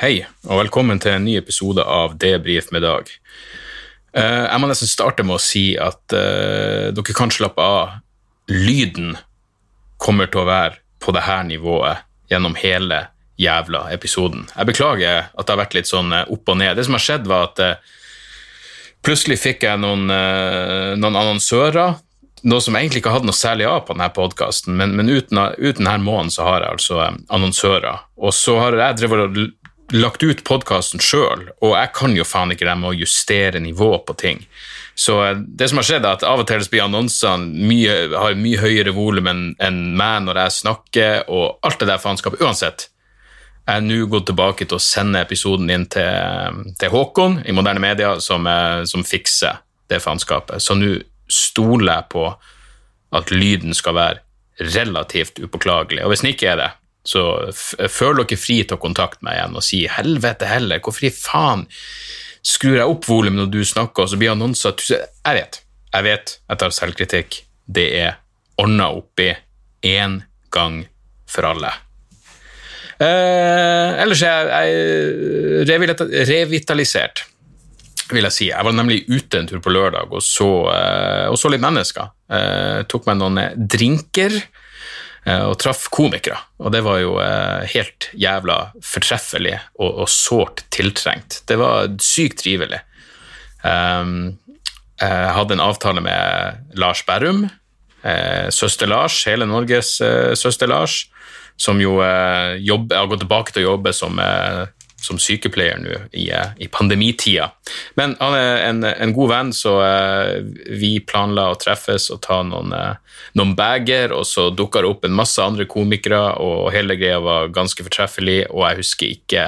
Hei, og velkommen til en ny episode av Debrif med Dag. Eh, jeg må nesten starte med å si at uh, dere kan slappe av. Lyden kommer til å være på det her nivået gjennom hele jævla episoden. Jeg beklager at det har vært litt sånn eh, opp og ned. Det som har skjedd, var at uh, plutselig fikk jeg noen, uh, noen annonsører. Noe som egentlig ikke hadde noe særlig av på denne podkasten, men, men uten, uten denne måneden så har jeg altså annonsører. Og så har jeg drevet og lagt ut podkasten sjøl, og jeg kan jo faen ikke det med å justere nivå på ting. Så eh, det som har skjedd, er at av og til blir annonsene mye, har mye høyere volum enn en meg når jeg snakker, og alt det der faenskapet. Uansett, jeg har nå gått tilbake til å sende episoden inn til, til Håkon i Moderne Media, som, eh, som fikser det faenskapet. Så nå stoler jeg på at lyden skal være relativt upåklagelig. Og hvis den ikke er det, så føl dere fri til å kontakte meg igjen og si 'helvete heller, hvorfor i faen skrur jeg opp volumet når du snakker', og så blir annonser Jeg vet, jeg vet, jeg tar selvkritikk. Det er ordna opp i én gang for alle. Eh, ellers er jeg jeg revitalisert, vil jeg si. Jeg var nemlig ute en tur på lørdag og så, eh, og så litt mennesker. Eh, tok meg noen eh, drinker eh, og traff komikere. Og det var jo eh, helt jævla fortreffelig og, og sårt tiltrengt. Det var sykt trivelig. Um, jeg hadde en avtale med Lars Berrum, eh, søster Lars, hele Norges eh, søster Lars, som jo eh, jobber, har gått tilbake til å jobbe som, eh, som sykepleier nå i, eh, i pandemitida. Men han er en, en god venn, så eh, vi planla å treffes og ta noen, eh, noen bager, og så dukka det opp en masse andre komikere, og hele greia var ganske fortreffelig, og jeg husker ikke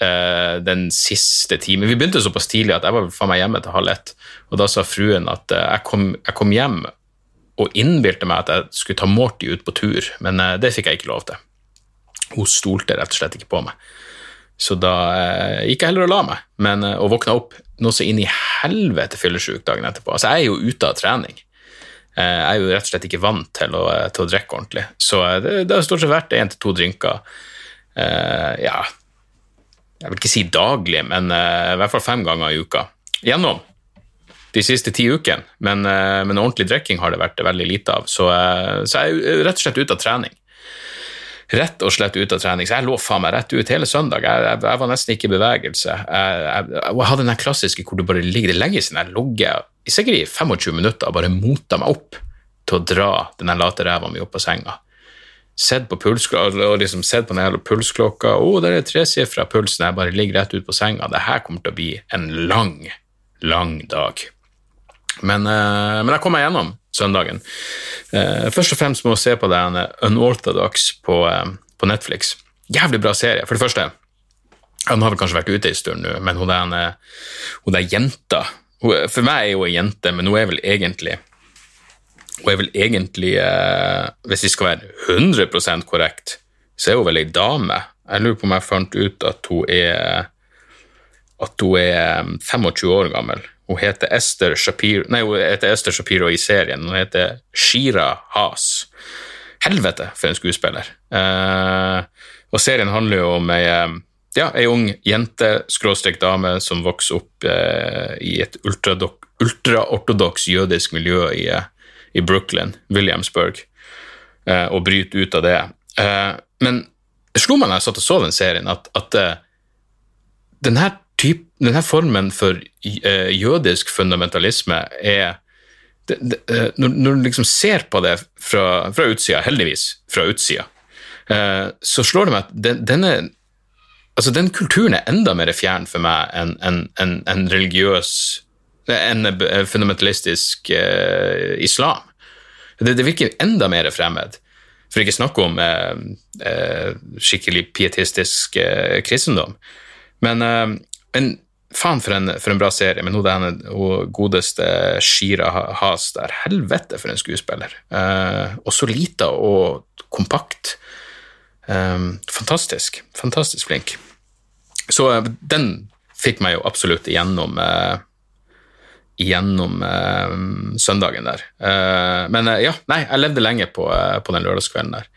uh, den siste timen. Vi begynte såpass tidlig at jeg var faen meg hjemme til halv ett, og da sa fruen at uh, jeg, kom, jeg kom hjem og innbilte meg at jeg skulle ta Morty ut på tur, men det fikk jeg ikke lov til. Hun stolte rett og slett ikke på meg. Så da eh, gikk jeg heller og la meg, men, eh, og våkna opp noe så inn i helvete fyllesyk dagen etterpå. Altså, jeg er jo ute av trening. Eh, jeg er jo rett og slett ikke vant til å, til å drikke ordentlig. Så eh, det, det har stort sett vært én til to drinker. Eh, ja, jeg vil ikke si daglig, men eh, i hvert fall fem ganger i uka. Gjennom de siste ti ukene, men, eh, men ordentlig drikking har det vært veldig lite av. Så, eh, så jeg er rett og slett ute av trening. Rett og slett ut av trening. Så jeg lå faen meg rett ut hele søndag. Jeg, jeg, jeg var nesten ikke i bevegelse. Jeg, jeg, hadde den klassiske hvor du bare ligger Det lenge siden jeg logger sikkert i 25 minutter og bare moter meg opp til å dra den late ræva mi opp på senga. Sett på liksom sett på den pulsklokka. Å, der er tresifra pulsen. Jeg bare ligger rett ut på senga. Det her kommer til å bli en lang, lang dag. Men, uh, men jeg kom meg gjennom søndagen. Uh, først og fremst med å se på den eh, Unorthodox på, uh, på Netflix. Jævlig bra serie. For det første, han har vel kanskje vært ute en stund nå, men hun der, jenta hun, For meg er hun ei jente, men hun er vel egentlig Hun er vel egentlig, hvis vi skal være 100% korrekt, så er hun vel ei dame. Jeg lurer på om jeg fant ut at hun er at hun er 25 år gammel. Hun heter Esther Shapiro Nei, hun heter Esther Shapiro i serien. Hun heter Shira Haas. Helvete, for en skuespiller. Eh, og serien handler jo om ei, eh, ja, ung jente, skråstrek dame, som vokser opp eh, i et ultraortodoks ultra jødisk miljø i, eh, i Brooklyn, Williamsburg, eh, og bryter ut av det. Eh, men det slo meg da jeg satt og så den serien, at, at denne, typ, denne formen for eh, jødisk fundamentalisme er det, det, eh, når, når du liksom ser på det fra, fra utsida, heldigvis fra utsida, eh, så slår det meg at den, denne altså den kulturen er enda mer fjern for meg enn en, en, en religiøs enn fundamentalistisk eh, islam. Det, det virker enda mer fremmed. For ikke snakke om eh, skikkelig pietistisk kristendom. Men, men faen for en, for en, bra serie. Men hun, hun godeste Shira Has der, helvete for en skuespiller. Eh, og så lita og kompakt. Eh, fantastisk. Fantastisk flink. Så den fikk meg jo absolutt igjennom gjennom eh, søndagen der. Eh, men eh, ja, nei, jeg levde lenge på, eh, på den lørdagskvelden der.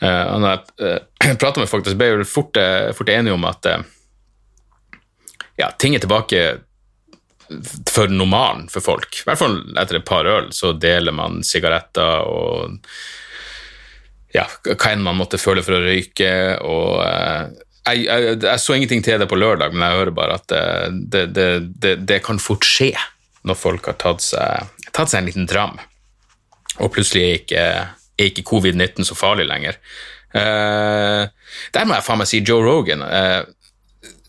Eh, når jeg eh, prata med folk, så ble jeg fort, fort enige om at ja, ting er tilbake for normalen for folk. I hvert fall etter et par øl så deler man sigaretter og ja, hva enn man måtte føle for å røyke. og jeg, jeg, jeg, så ingenting til det på lørdag, men jeg hører bare at det, det, det, det kan fort skje når folk har tatt seg, tatt seg en liten dram, og plutselig er ikke, ikke covid-19 så farlig lenger. Uh, der må jeg faen meg si Joe Rogan. Uh,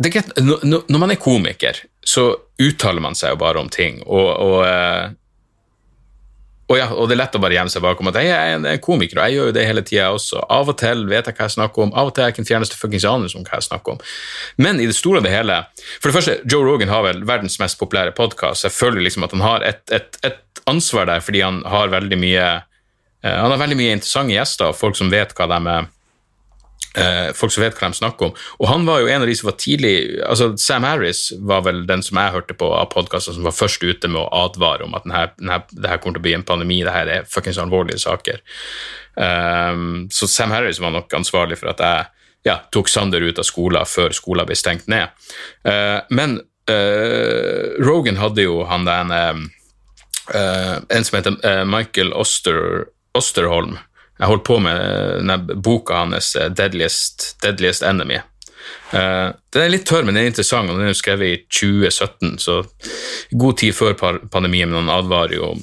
når man er komiker, så uttaler man seg jo bare om ting, og, og uh, og, ja, og det er lett å bare gjemme seg bakom at jeg er en, komiker, og jeg gjør jo det hele tida også. Av og til vet jeg hva jeg snakker om, av og til er jeg ikke den fjerneste fuckings anelse om hva jeg snakker om. Men i det store og det hele For det første, Joe Rogan har vel verdens mest populære podkast. Jeg føler liksom at han har et, et, et ansvar der fordi han har veldig mye uh, Han har veldig mye interessante gjester, og folk som vet hva de er folk som vet hva de snakker om. Og han var jo en av de som var tidlig altså Sam Harris var vel den som jeg hørte på av podkaster som var først ute med å advare om at denne, denne, det her kommer til å bli en pandemi, det her er fuckings alvorlige saker. Um, så Sam Harris var nok ansvarlig for at jeg ja, tok Sander ut av skolen før skolen ble stengt ned. Uh, men uh, Rogan hadde jo han den En som heter Michael Oster, Osterholm jeg holdt på med denne boka hans, eh, 'Deadliest, Deadliest Enemy'. Uh, den er litt tørr, men den er interessant, og den er skrevet i 2017, så god tid før pandemien, men han advarer jo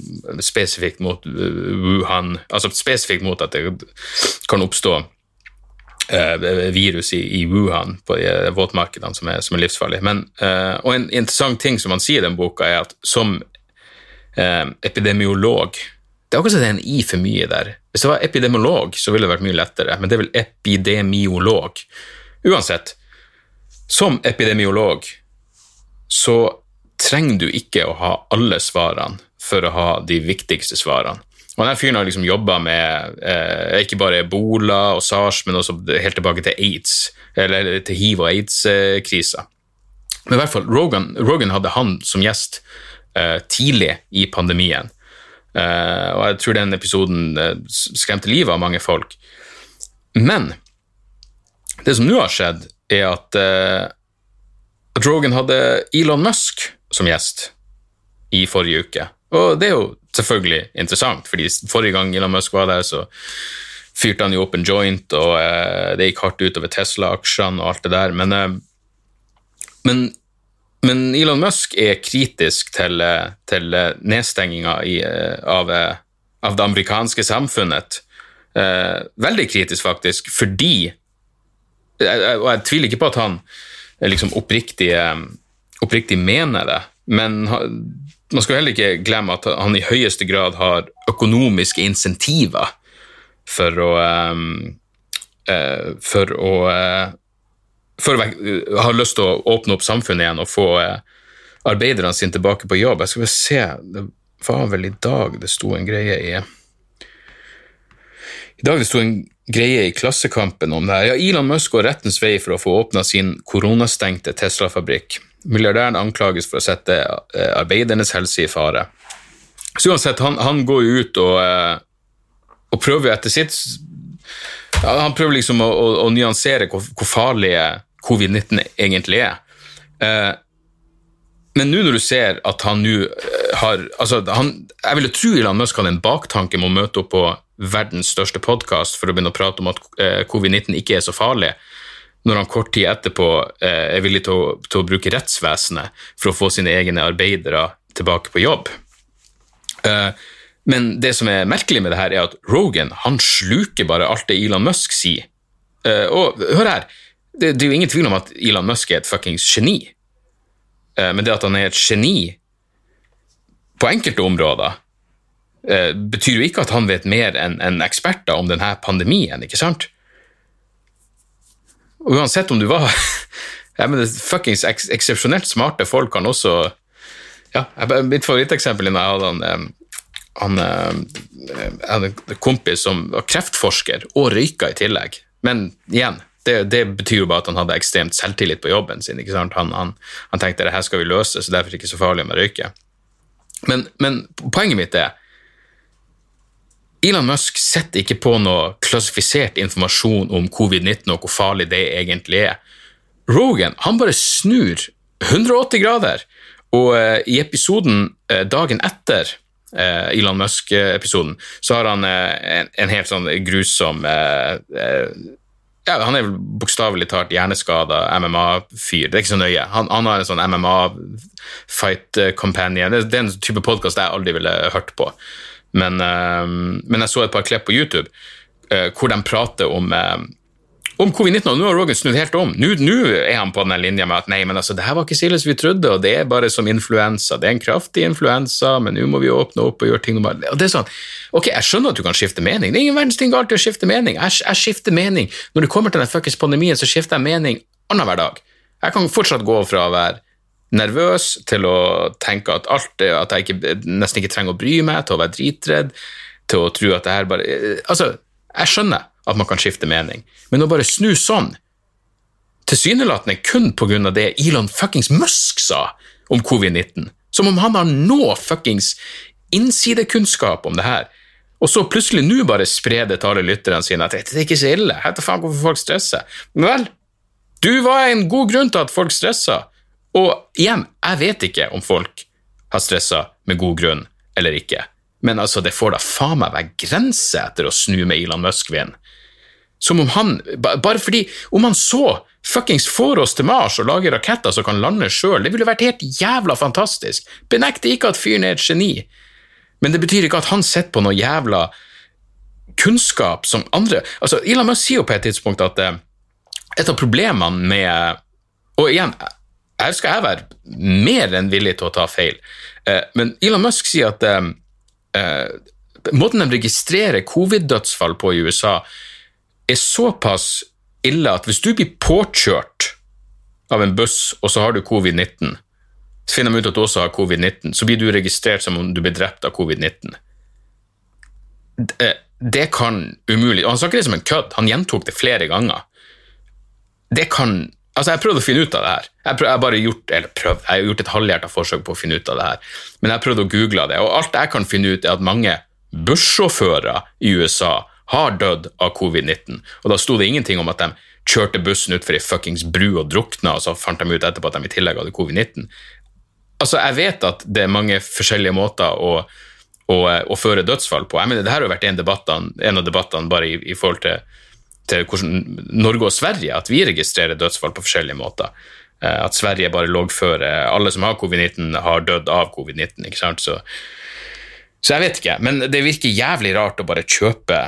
spesifikt mot Wuhan Altså spesifikt mot at det kan oppstå uh, virus i, i, Wuhan, på de våtmarkedene, som er, er livsfarlige. Men, uh, og en interessant ting som han sier i den boka, er at som epidemiolog det er akkurat som det er en i for mye der. Hvis jeg var epidemiolog, så ville det vært mye lettere, men det er vel epidemiolog. Uansett, som epidemiolog så trenger du ikke å ha alle svarene for å ha de viktigste svarene. Og denne fyren har liksom jobba med eh, ikke bare ebola og sars, men også helt tilbake til aids, eller til hiv- og aids-krisa. Men i hvert fall, Rogan, Rogan hadde han som gjest eh, tidlig i pandemien. Uh, og jeg tror den episoden uh, skremte livet av mange folk. Men det som nå har skjedd, er at, uh, at Rogan hadde Elon Musk som gjest i forrige uke. Og det er jo selvfølgelig interessant, fordi forrige gang Elon Musk var der, så fyrte han jo opp en joint, og det gikk hardt utover Tesla-aksjene og alt det der. Men, men men Elon Musk er kritisk til, til nedstenginga av, av, det amerikanske samfunnet. Eh, veldig kritisk, faktisk, fordi Og jeg tviler ikke på at han liksom oppriktig, oppriktig mener det, men man skal heller ikke glemme at han i høyeste grad har økonomiske insentiver for å, eh, for å eh, for å ha lyst til å åpne opp samfunnet igjen og få eh, arbeiderne sine tilbake på jobb. Jeg skal vel se, det var vel i dag det sto en greie i I dag det sto en greie i Klassekampen om det her. Ja, Elon Musk går rettens vei for å få åpna sin koronastengte Tesla-fabrikk. Milliardæren anklages for å sette eh, arbeidernes helse i fare. Så uansett, han, han går jo ut og, og prøver etter sitt ja, Han prøver liksom å, å, å nyansere hvor, hvor farlige covid-19 egentlig er. Eh, men nå når du ser at han nå eh, har altså han, Jeg ville tro Elon Musk hadde en baktanke med å møte opp på verdens største podkast for å begynne å prate om at eh, covid-19 ikke er så farlig, når han kort tid etterpå er villig til å, til å bruke rettsvesenet for å få sine egne arbeidere tilbake på jobb. Men det som er merkelig med det her, er at Rogan han sluker bare alt det Elon Musk sier. Og hør her, det, det, er jo ingen tvil om at Elon Musk er et fuckings geni. Eh, men det at han er et geni på enkelte områder, eh, betyr jo ikke at han vet mer enn en eksperter om denne pandemien, ikke sant? Og uansett om du var jeg mener, fuckings eks eksepsjonelt smarte folk kan også ja, Mitt favoritteksempel når jeg hadde han, eh, han Jeg en kompis som var kreftforsker og røyka i tillegg. Men igjen, det, det betyr jo bare at han hadde ekstremt selvtillit på jobben sin. ikke sant? Han, han, han tenkte det her skal vi løse, så derfor er det ikke så farlig om jeg røyker. Men, men poenget mitt er Elon Musk setter ikke på noe klassifisert informasjon om covid-19 og hvor farlig det egentlig er. Rogan han bare snur 180 grader, og uh, i episoden uh, dagen etter uh, Elon Musk-episoden, så har han en, en helt sånn grusom ja, Han er vel bokstavelig talt hjerneskada MMA-fyr. Det er ikke så nøye. Han, han har en sånn MMA-fight companion. Det, det er en type podkast jeg aldri ville hørt på. Men, uh, men jeg så et par klipp på YouTube uh, hvor de prater om eh, om covid-19, og nå har Rogan snudd helt om. Nå, er han på den linja med at nei, men altså, det her var ikke som vi trodde, og det er bare som influensa. Det er en kraftig influensa, men nå må vi åpne opp og gjøre ting. Og det er sånn, ok, jeg skjønner at du kan skifte mening. Det er ingen verdens ting galt i å skifte mening. Jeg, jeg skifter mening. Når det kommer til den fuckings pandemien, så skifter jeg mening annenhver dag. Jeg kan fortsatt gå fra å være nervøs til å tenke at alt at jeg ikke, nesten ikke trenger å bry meg, til å være dritredd, til å tro at det her bare Altså, jeg skjønner at man kan skifte mening, men å bare snu sånn, tilsynelatende kun av det Elon fuckings Musk sa om covid-19, som om han har nå fuckings innsidekunnskap om det her, og så plutselig nå bare spre det til alle lytterne sine at det er ikke så ille, vet du faen hvorfor folk stresser. Men vel, du var en god grunn til at folk stressa, og igjen, jeg vet ikke om folk har stressa med god grunn eller ikke, men altså, det får da faen meg være grenser etter å snu med Elon Musk-vind. Som om han Bare fordi Om han så fuckings får oss til Mars og lager raketter som kan lande sjøl, det ville vært helt jævla fantastisk. Benekter ikke at fyren er et geni, men det betyr ikke at han sitter på noe jævla kunnskap som andre Altså, Elon Musk sier jo på et tidspunkt at eh, et av problemene med Og igjen, her skal jeg være mer enn villig til å ta feil, eh, men Elon Musk sier at eh, måten de registrerer covid-dødsfall på i USA, er såpass ille at hvis du blir påkjørt av en buss, og så har du covid-19, så finner de ut at du også har covid-19, så blir du registrert som om du blir drept av covid-19. Det, det kan umulig Og han snakker det som en kødd, han gjentok det flere ganger. Det kan Altså, jeg prøvde å finne ut av det her. Jeg, prøv, jeg bare gjort eller prøvd, jeg har gjort et halvhjertet forsøk på å finne ut av det her, men jeg prøvde å google det, og alt jeg kan finne ut, er at mange bussjåfører i USA har dødd av covid-19, og da sto det ingenting om at de kjørte bussen utfor ei fuckings bru og drukna, og så fant de ut etterpå at de i tillegg hadde covid-19. Altså, jeg vet at det er mange forskjellige måter å, å, å føre dødsfall på. Jeg mener, det her har vært en, debatten, en av debattene bare i, i forhold til, til hvordan Norge og Sverige, at vi registrerer dødsfall på forskjellige måter. Eh, At Sverige bare loggfører alle som har covid-19, har dødd av covid-19. ikke sant? Så, så jeg vet ikke, men det virker jævlig rart å bare kjøpe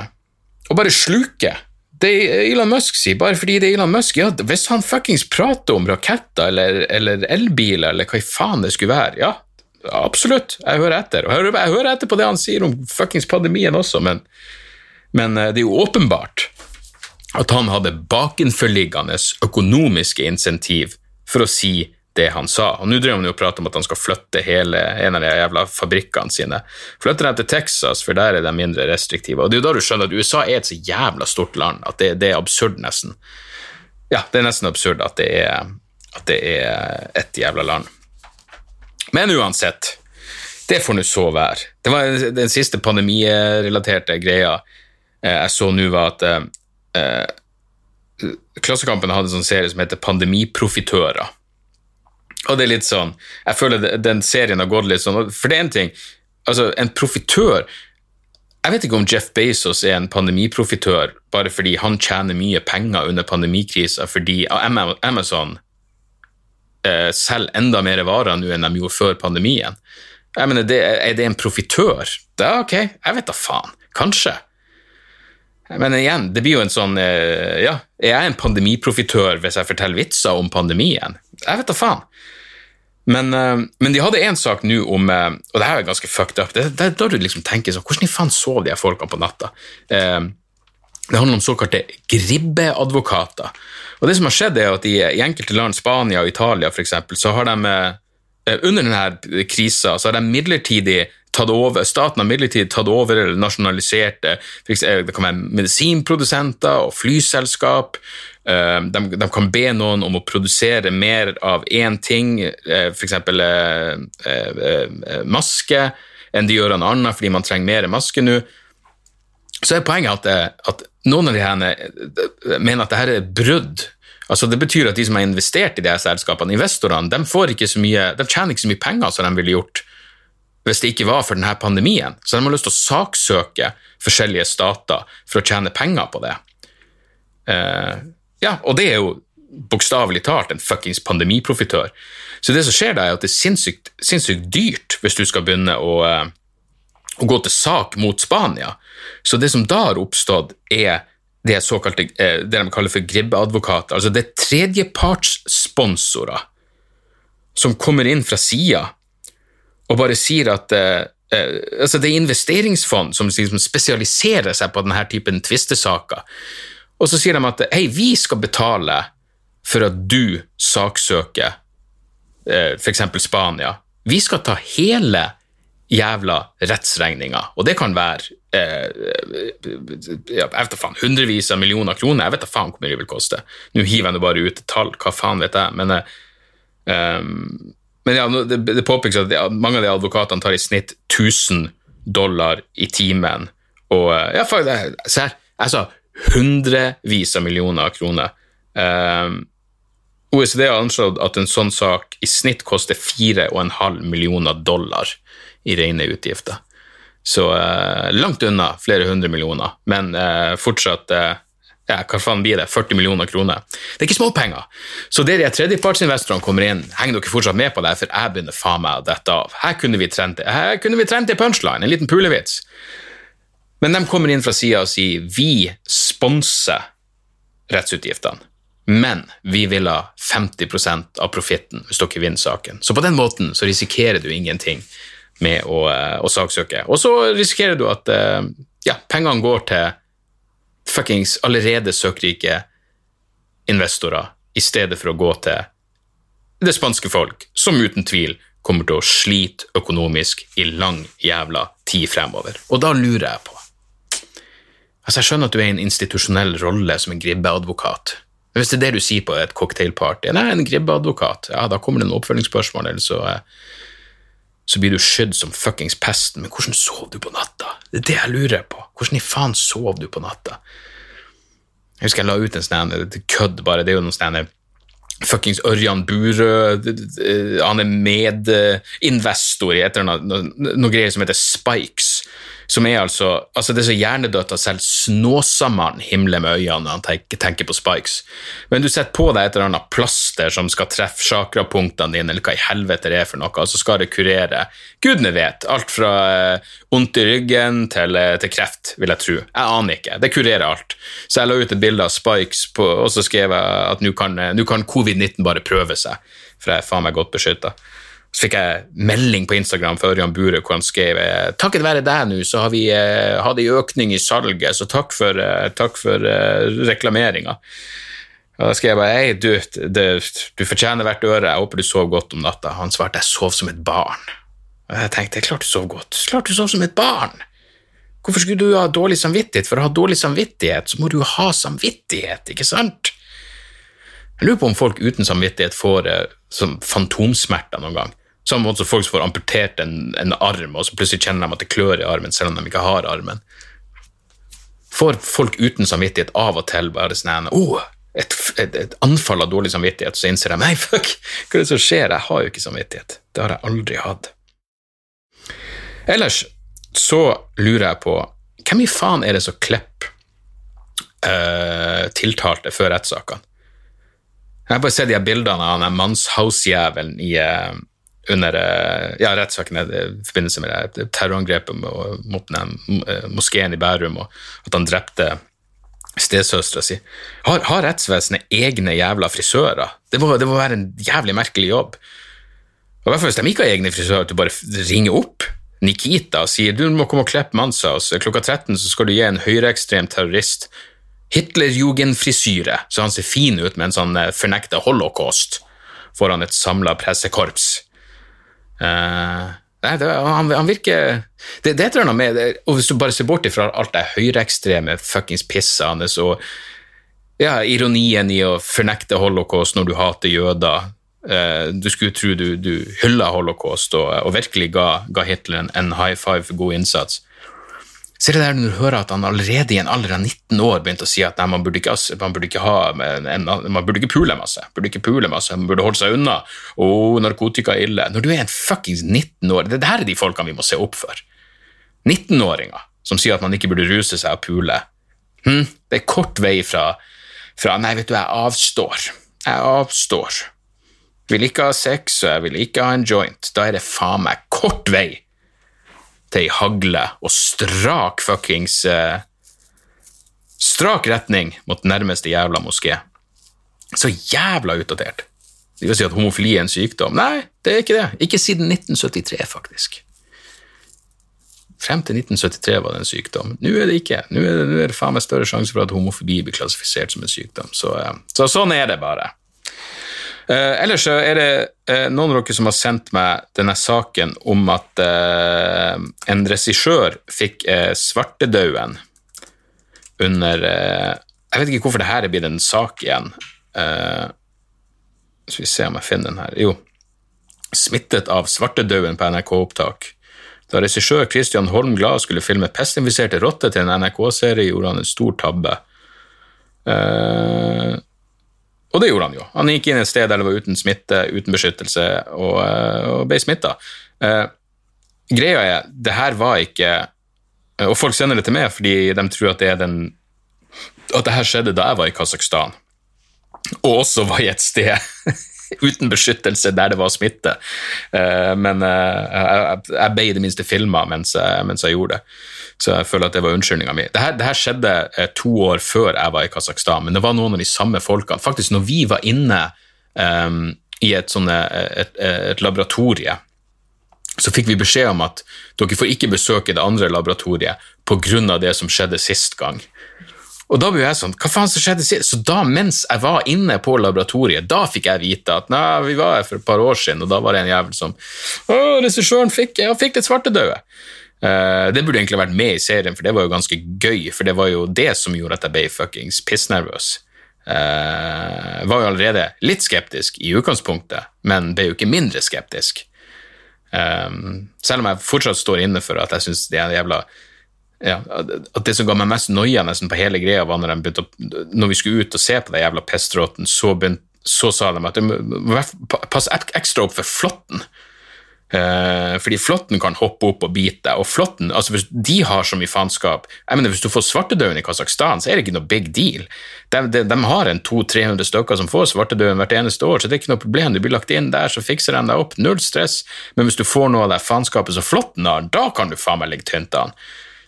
og bare sluke. Det Elon Musk sier, bare fordi det er Elon Musk ja, Hvis han fuckings prater om raketter eller, eller elbiler eller hva i faen det skulle være, ja, absolutt, jeg hører etter. Og jeg hører, etter på det han sier om fuckings pandemien også, men, men eh, det er jo åpenbart at han hadde bakenforliggende økonomiske insentiv for å si det han sa. Og Nå driver han jo og prater om at han skal flytte hele en av de jævla fabrikkene sine. Flytter dem til Texas, for der er de mindre restriktive. Og Det er jo da du skjønner at USA er et så jævla stort land at det, det er absurd, nesten. Ja, det er nesten absurd at det er, at det er et jævla land. Men uansett, det får nå så være. Det var den siste pandemirelaterte greia eh, jeg så nå, var at eh, Klassekampen hadde en sånn serie som heter Pandemiprofitører. Og det er litt sånn Jeg føler den serien har gått litt sånn For det er en ting Altså, en profitør Jeg vet ikke om Jeff Bezos er en pandemiprofitør bare fordi han tjener mye penger under pandemikrisa fordi Amazon eh, selger enda mer varer nå enn de gjorde før pandemien. Jeg mener, det, Er det en profitør? Da, ok, jeg vet da faen. Kanskje. Men igjen, det blir jo en sånn Ja, Ja, er jeg en pandemiprofitør hvis jeg forteller vitser om pandemien? Jeg vet da faen. Men, eh, men de hadde én sak nå om eh, Og det her er ganske fucked up. Det, det, da du liksom tenker sånn, Hvordan i faen sov de her folkene på natta? Eh, det handler om såkalte gribbeadvokater. Og det som har skjedd er at I, i enkelte land, Spania og Italia f.eks., så har de eh, under denne krisa så har de midlertidig tatt over, staten har midlertidig tatt over eller nasjonalisert det. Kan være medisinprodusenter og flyselskap. Eh, de, de, kan be noen om å produsere mer av én ting, eh, f.eks. maske, enn de gjør av noe annet fordi man trenger mer maske nå. Så er poenget at, at noen av de her mener at dette er brudd. Altså Det betyr at de som har investert i de selskapene, investorene, de, får ikke så mye, de tjener ikke så mye penger som de ville gjort hvis det ikke var for denne pandemien. Så de har lyst til å saksøke forskjellige stater for å tjene penger på det. Uh, ja, og det er jo bokstavelig talt en fuckings pandemiprofitør. Så det som skjer da, er at det er sinnssykt, sinnssykt dyrt hvis du skal begynne å, uh, å gå til sak mot Spania. Så det som da har oppstått, er det, såkalte, uh, det de kaller for gribbeadvokater. Altså det er tredjepartssponsorer som kommer inn fra sida og bare sier at uh, uh, altså Det er investeringsfond som liksom spesialiserer seg på denne typen tvistesaker. Og så sier de at hei, vi skal betale for at du saksøker eh, f.eks. Spania. Vi skal ta hele jævla rettsregninga, og det kan være jeg vet da faen, hundrevis av millioner kroner. Jeg vet da faen hvor mye det vil koste. Nå hiver jeg nå bare ut et tall, hva faen vet jeg. men um, men ja, det, det påpekes at mange av de advokatene tar i snitt 1000 dollar i timen. Og eh, ja, faktisk, se her, jeg sa hundrevis av millioner kroner. Um, ehm, OECD har anslått at en sånn sak i snitt koster 4,5 millioner dollar i rene utgifter. Så uh, langt unna flere hundre millioner, men uh, fortsatt uh, ja, hva faen blir det, 40 millioner kroner. Det er ikke småpenger. Så det de tredjepartsinvestorene kommer inn, henger dere fortsatt med på det, for jeg begynner faen meg å dette av. Her kunne vi trent her kunne vi trent en punchline, en liten pulevits. Men de kommer inn fra sida og sier vi sponser rettsutgiftene, men vi vil ha 50% av profitten hvis dere vinner saken. Så på den måten så risikerer du ingenting med å, eh, å saksøke. Og så risikerer du at eh, ja, pengene går til fuckings allerede søkrike investorer i stedet for å gå til det spanske folk, som uten tvil kommer til å slite økonomisk i lang jævla tid fremover. Og da lurer jeg på Altså, Jeg skjønner at du er i en institusjonell rolle som en gribbeadvokat. Men hvis det er det du sier på et cocktailparty Nei, en gribbeadvokat, ja, da kommer det noen oppfølgingsspørsmål, eller så eh, så blir du skydd som fuckings pesten. Men hvordan sov du på natta? Det er det jeg lurer på. Hvordan i faen sov du på natta? Jeg husker jeg la ut en sånn kødd, bare. Det er jo noen sånne fuckings Ørjan Burøe Han er medinvestor i et eller annet, noe greier som heter Spikes som er altså altså Det er så hjernedødt at selv Snåsamannen himler med øynene når han tenker, tenker, på spikes. Men du setter på deg et eller annet plaster som skal treffe chakrapunktene dine, eller hva i helvete det er for noe, og så skal det kurere Gudene vet. Alt fra vondt i ryggen til, uh, til, kreft, vil jeg tro. Jeg aner ikke. Det kurerer alt. Så jeg la ut et bilde av spikes, på, og så skrev jeg at nå kan, uh, kan covid-19 bare prøve seg, for jeg er faen meg godt beskytta. Så fikk jeg melding på Instagram fra Ørjan Bure hvor han skrev takket være deg nå, så har vi eh, hatt en økning i salget, så takk for, eh, for eh, reklameringa. Og da skrev jeg bare hei, du, du fortjener hvert øre, jeg håper du sov godt om natta. Han svarte jeg sov som et barn. Og jeg tenkte klart du sov godt, klart du sov som et barn. Hvorfor skulle du ha dårlig samvittighet? For å ha dårlig samvittighet så må du ha samvittighet, ikke sant? Jeg lurer på om folk uten samvittighet får sånn fantomsmerter noen gang. Samme måte som folk som får amputert en, en, arm, og så plutselig kjenner de at det klør i armen, selv om de ikke har armen. Får folk uten samvittighet av og til bare sånn oh, et, et, et, anfall av dårlig samvittighet, så innser de nei, fuck, hva er det som skjer, jeg har jo ikke samvittighet. Det har jeg aldri hatt. Ellers så lurer jeg på hvem i faen er det som Klepp uh, tiltalte før rettssakene? Jeg har bare sett de bildene av den mannshausjævelen i uh, under eh, ja, rettssaken i forbindelse med det terrorangrepet mot den eh, moskeen i Bærum, og at han drepte stesøstera si. Har, har, rettsvesenet egne jævla frisører? Det må, det må, være en jævlig merkelig jobb. Og i hvert fall hvis de ikke har egne frisører, at du bare ringer opp Nikita og sier du må komme og klippe Mansa, og klokka 13 så skal du gi en høyreekstrem terrorist Hitlerjugendfrisyre, så han ser fin ut med en sånn eh, fornekta holocaust foran et samla pressekorps. Uh, nei, det, han, han, virker Det, det tror jeg eller med Og hvis du bare ser bort ifra alt det høyreekstreme fuckings pisset hans og ja, ironien i å fornekte holocaust når du hater jøder uh, Du skulle tro du, du hylla holocaust og, og virkelig ga, ga Hitler en high five for god innsats. Så er det der når du hører at han allerede i en alder av 19 år begynte å si at nei, man burde ikke, man burde ikke, ha, man burde ikke pule masse, burde ikke pule masse, man burde holde seg unna. Å, narkotika er ille. Når du er en fuckings 19 år, det, det her er de folkene vi må se opp for. 19-åringer som sier at man ikke burde ruse seg og pule. Hm? Det er kort vei fra, fra Nei, vet du, jeg avstår. Jeg avstår. Jeg vil ikke ha sex, og jeg vil ikke ha en joint. Da er det faen meg kort vei til ei hagle og strak fuckings eh, Strak retning mot nærmeste jævla moské. Så jævla utdatert. De vil si at homofili er en sykdom. Nei, det er ikke det. Ikke siden 1973, faktisk. Frem til 1973 var det en sykdom. Nå er det ikke. Nå er det, nå er det faen meg større sjanse for at homofobi blir klassifisert som en sykdom. Så, eh, så sånn er det bare. Uh, ellers så er det uh, noen av dere som har sendt meg denne saken om at uh, en regissør fikk svartedauden under Jeg vet ikke hvorfor det her er blitt en sak igjen. skal vi se om jeg finner den her. Jo. Smittet av svartedauden på NRK-opptak. Da regissør Christian Holm Glad skulle filme pestinfiserte rotter til en NRK-serie, gjorde han en stor tabbe. Uh, og det gjorde han jo. Han gikk inn et sted der det var uten smitte, uten beskyttelse, og, eh, og ble smitta. Eh, greia er, det her var ikke eh, Og folk sender det til meg fordi de tror at det er den at det her skjedde da jeg var i Kasakhstan, og også var i et sted uten beskyttelse der det var smitte. Eh, men jeg ble i det minste filma mens, jeg gjorde det. Så jeg føler at det var unnskyldninga mi. Dette, her skjedde eh, to år før jeg var i Kasakhstan, men det var noen av de samme folkene. Faktisk, når vi var inne um, i et, sånne, et, et laboratorie, så fikk vi beskjed om at dere får ikke besøke det andre laboratoriet pga. det som skjedde sist gang. Og da ble jeg sånn, hva faen som skjedde sist? Så da, mens jeg var inne på laboratoriet, da fikk jeg vite at nei, vi var her for et par år siden, og da var det en jævel som Å, regissøren fikk, han fikk det svartedaue. Uh, det burde egentlig vært med i serien, for det var jo ganske gøy. For det var jo det som gjorde at jeg ble fuckings pissnervøs. Uh, var jo allerede litt skeptisk i utgangspunktet, men ble jo ikke mindre skeptisk. Um, selv om jeg fortsatt står inne for at jeg syns det er jævla ja, At det som ga meg mest noia nesten på hele greia, var når, å, når vi skulle ut og se på den jævla pestråten, så, så sa de at passe ekstra opp for flåtten. Uh, fordi flåtten kan hoppe opp og bite og flåtten, altså hvis de har så mye faenskap jeg mener Hvis du får svartedauden i Kasakhstan, så er det ikke noe big deal. De, de, de har en 200-300 stykker som får svartedauden hvert eneste år, så det er ikke noe problem. Du blir lagt inn der, så fikser de deg opp. Null stress. Men hvis du får noe av det faenskapet som flåtten har, da kan du faen meg ligge tynt an.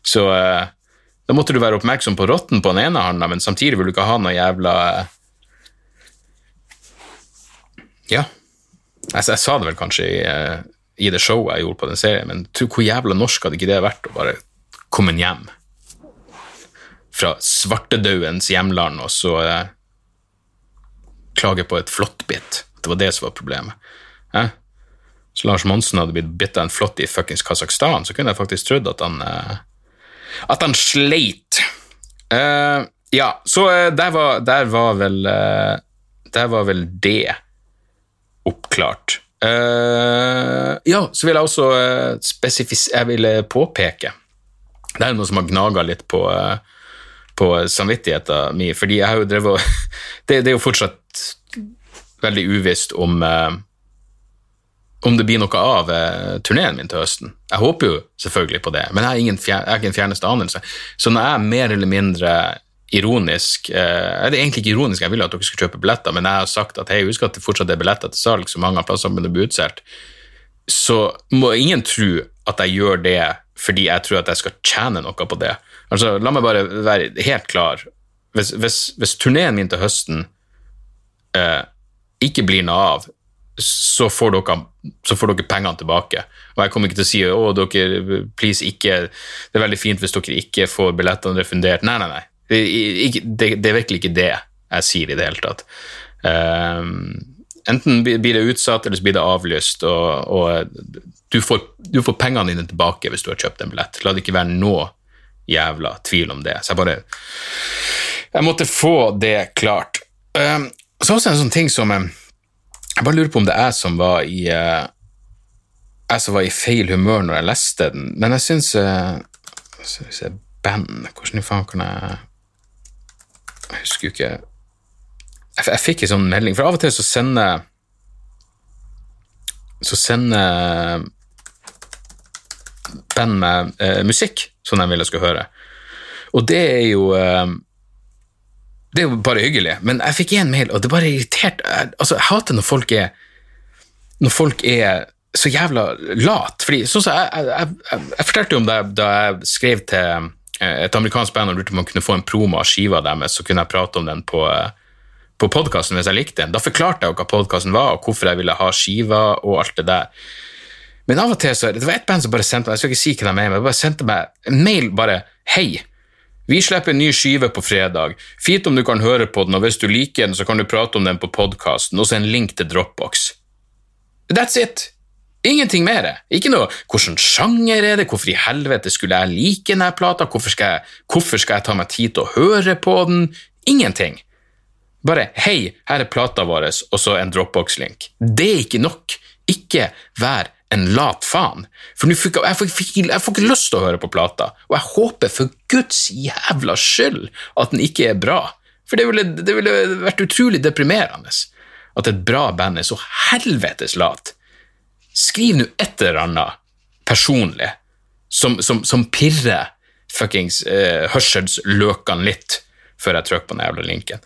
Så uh, da måtte du være oppmerksom på rotten på den ene handa, men samtidig vil du ikke ha noe jævla uh, Ja. Altså, jeg, sa det vel kanskje i i det showet jeg gjorde på den serien, men tro hvor jævla norsk hadde ikke det vært å bare komme hjem fra svartedaudens hjemland og så eh, klage på et flåttbitt. Det var det som var problemet. Eh? Så Lars Monsen hadde blitt bitt av en flått i fuckings Kasakhstan, så kunne jeg faktisk trodd at han eh, at han sleit. Uh, ja, så uh, der, var, der, var, vel uh, Der var vel det oppklart. Uh, ja, så vil jeg også uh. Jeg vil uh, påpeke Det er noe som har gnaga litt på, på samvittigheten min, fordi jeg har jo drevet det, det, er jo fortsatt veldig uvisst om om det blir noe av eh, turneen min til høsten. Jeg håper jo selvfølgelig på det, men jeg har, ingen ikke en fjerneste anelse. Så når jeg mer eller mindre ironisk eh, Det er egentlig ikke ironisk, jeg vil at dere skal kjøpe billetter, men jeg har sagt at hei, husk at det fortsatt er billetter til salg, så mange av plassene begynner å bli utsolgt. Så må ingen tro at jeg gjør det fordi jeg tror at jeg skal tjene noe på det. Altså, La meg bare være helt klar. Hvis, hvis, hvis turneen min til høsten eh, ikke blir noe av, så får dere, så får dere pengene tilbake. Og jeg kommer ikke til å si å dere, please ikke Det er veldig fint hvis dere ikke får billettene refundert. Nei, nei, nei. Det, det, det er virkelig ikke det jeg sier i det hele tatt. Um, enten blir det utsatt, eller så blir det avlyst, og, og du, får, du, får, pengene dine tilbake hvis du har kjøpt en billett. La det ikke være noe jævla tvil om det. Så jeg bare Jeg måtte få det klart. Um, så også en sånn ting som um, Jeg bare lurer på om det er jeg som var i uh, Jeg som var i feil humør når jeg leste den, men jeg syns Skal vi se Band Hvordan faen kan jeg Jeg husker jo ikke jeg, jeg fikk en sånn melding, for av og til så sender så sender band med eh, musikk som de vil jeg skal høre. Og det er jo eh, Det er jo bare hyggelig. Men jeg fikk en mail, og det bare irriterte jeg, altså, jeg hater når folk er når folk er så jævla lat. Fordi, sånn så jeg, jeg, jeg, jeg, fortalte jo om det da jeg skrev til eh, et amerikansk band og lurte om man kunne få en promo av skiva deres, så kunne jeg prate om den på, eh, på podkasten hvis jeg likte den. Da forklarte jeg jo hva podkasten var, og hvorfor jeg ville ha skiva og alt det der. Men av og til så Det var et band som bare sendte meg jeg skal ikke si hva de er, men bare sendte meg en mail bare Hei, vi slipper en ny skive på fredag. Fint om du kan høre på den, og hvis du liker den, så kan du prate om den på podkasten, og så en link til Dropbox. That's it. Ingenting mer. Ikke noe hvordan sjanger er det, hvorfor i helvete skulle jeg like denne plata, hvorfor skal, jeg, hvorfor skal jeg ta meg tid til å høre på den? Ingenting. Bare hei, her er plata vår, og så en Dropbox-link. Det er ikke nok. Ikke vær en lat faen. For får, jeg, fikk, jeg får, ikke lyst til å høre på plata, og jeg håper for Guds jævla skyld at den ikke er bra. For det ville, det ville vært utrolig deprimerende at et bra band er så helvetes lat. Skriv nå et eller annet personlig som, som, som pirrer fuckings uh, hørselsløkene litt før jeg trykker på den jævla linken.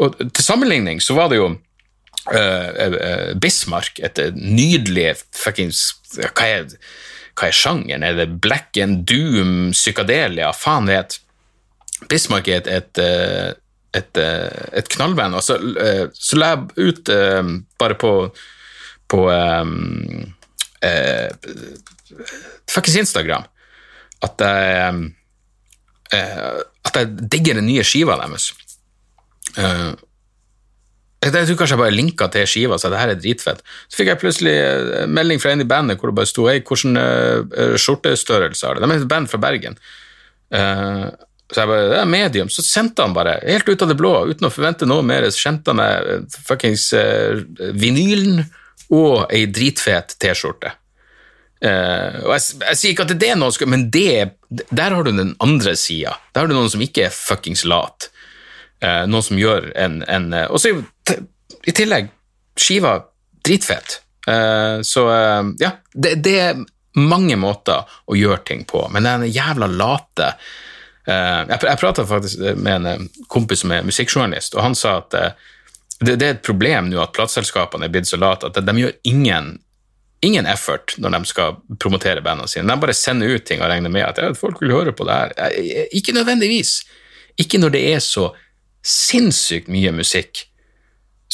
Og Til sammenligning så var det jo uh, Bismarck, et nydelig fuckings hva er, hva er sjangeren? Er det black and doom, psykadelia? Faen vet. Bismarck er et, et, et, et knallband. Og så, så la jeg ut bare på, på um, uh, fuckings Instagram at jeg, uh, at jeg digger den nye skiva deres. Uh, jeg tror kanskje jeg bare linka til skiva så det her er dritfett. Så fikk jeg plutselig eh, melding fra en i bandet hvor det bare sto hey, hvordan uh, skjortestørrelse har det? De er et band fra Bergen. Så jeg bare, det er medium. Så sendte han bare, helt ut av det blå, uten å forvente noe mer, så sendte han meg fuckings vinylen og ei dritfet T-skjorte. Uh, og jeg, jeg, sier ikke at det er noe, men det, der har du den andre sida. Der har du noen som ikke er fuckings lat. Uh, noen som gjør en, en uh, Og så i tillegg skiva dritfett. Uh, så ja, det, det, er mange måter å gjøre ting på, men den jævla late Jeg, jeg prata faktisk med en kompis som er musikkjournalist, og han sa at det, det er et problem nå at plateselskapene er blitt så late at de, de gjør ingen ingen effort når de skal promotere bandene sine. De bare sender ut ting og regner med at ja, folk vil høre på det her. Ikke nødvendigvis. Ikke når det er så sinnssykt mye musikk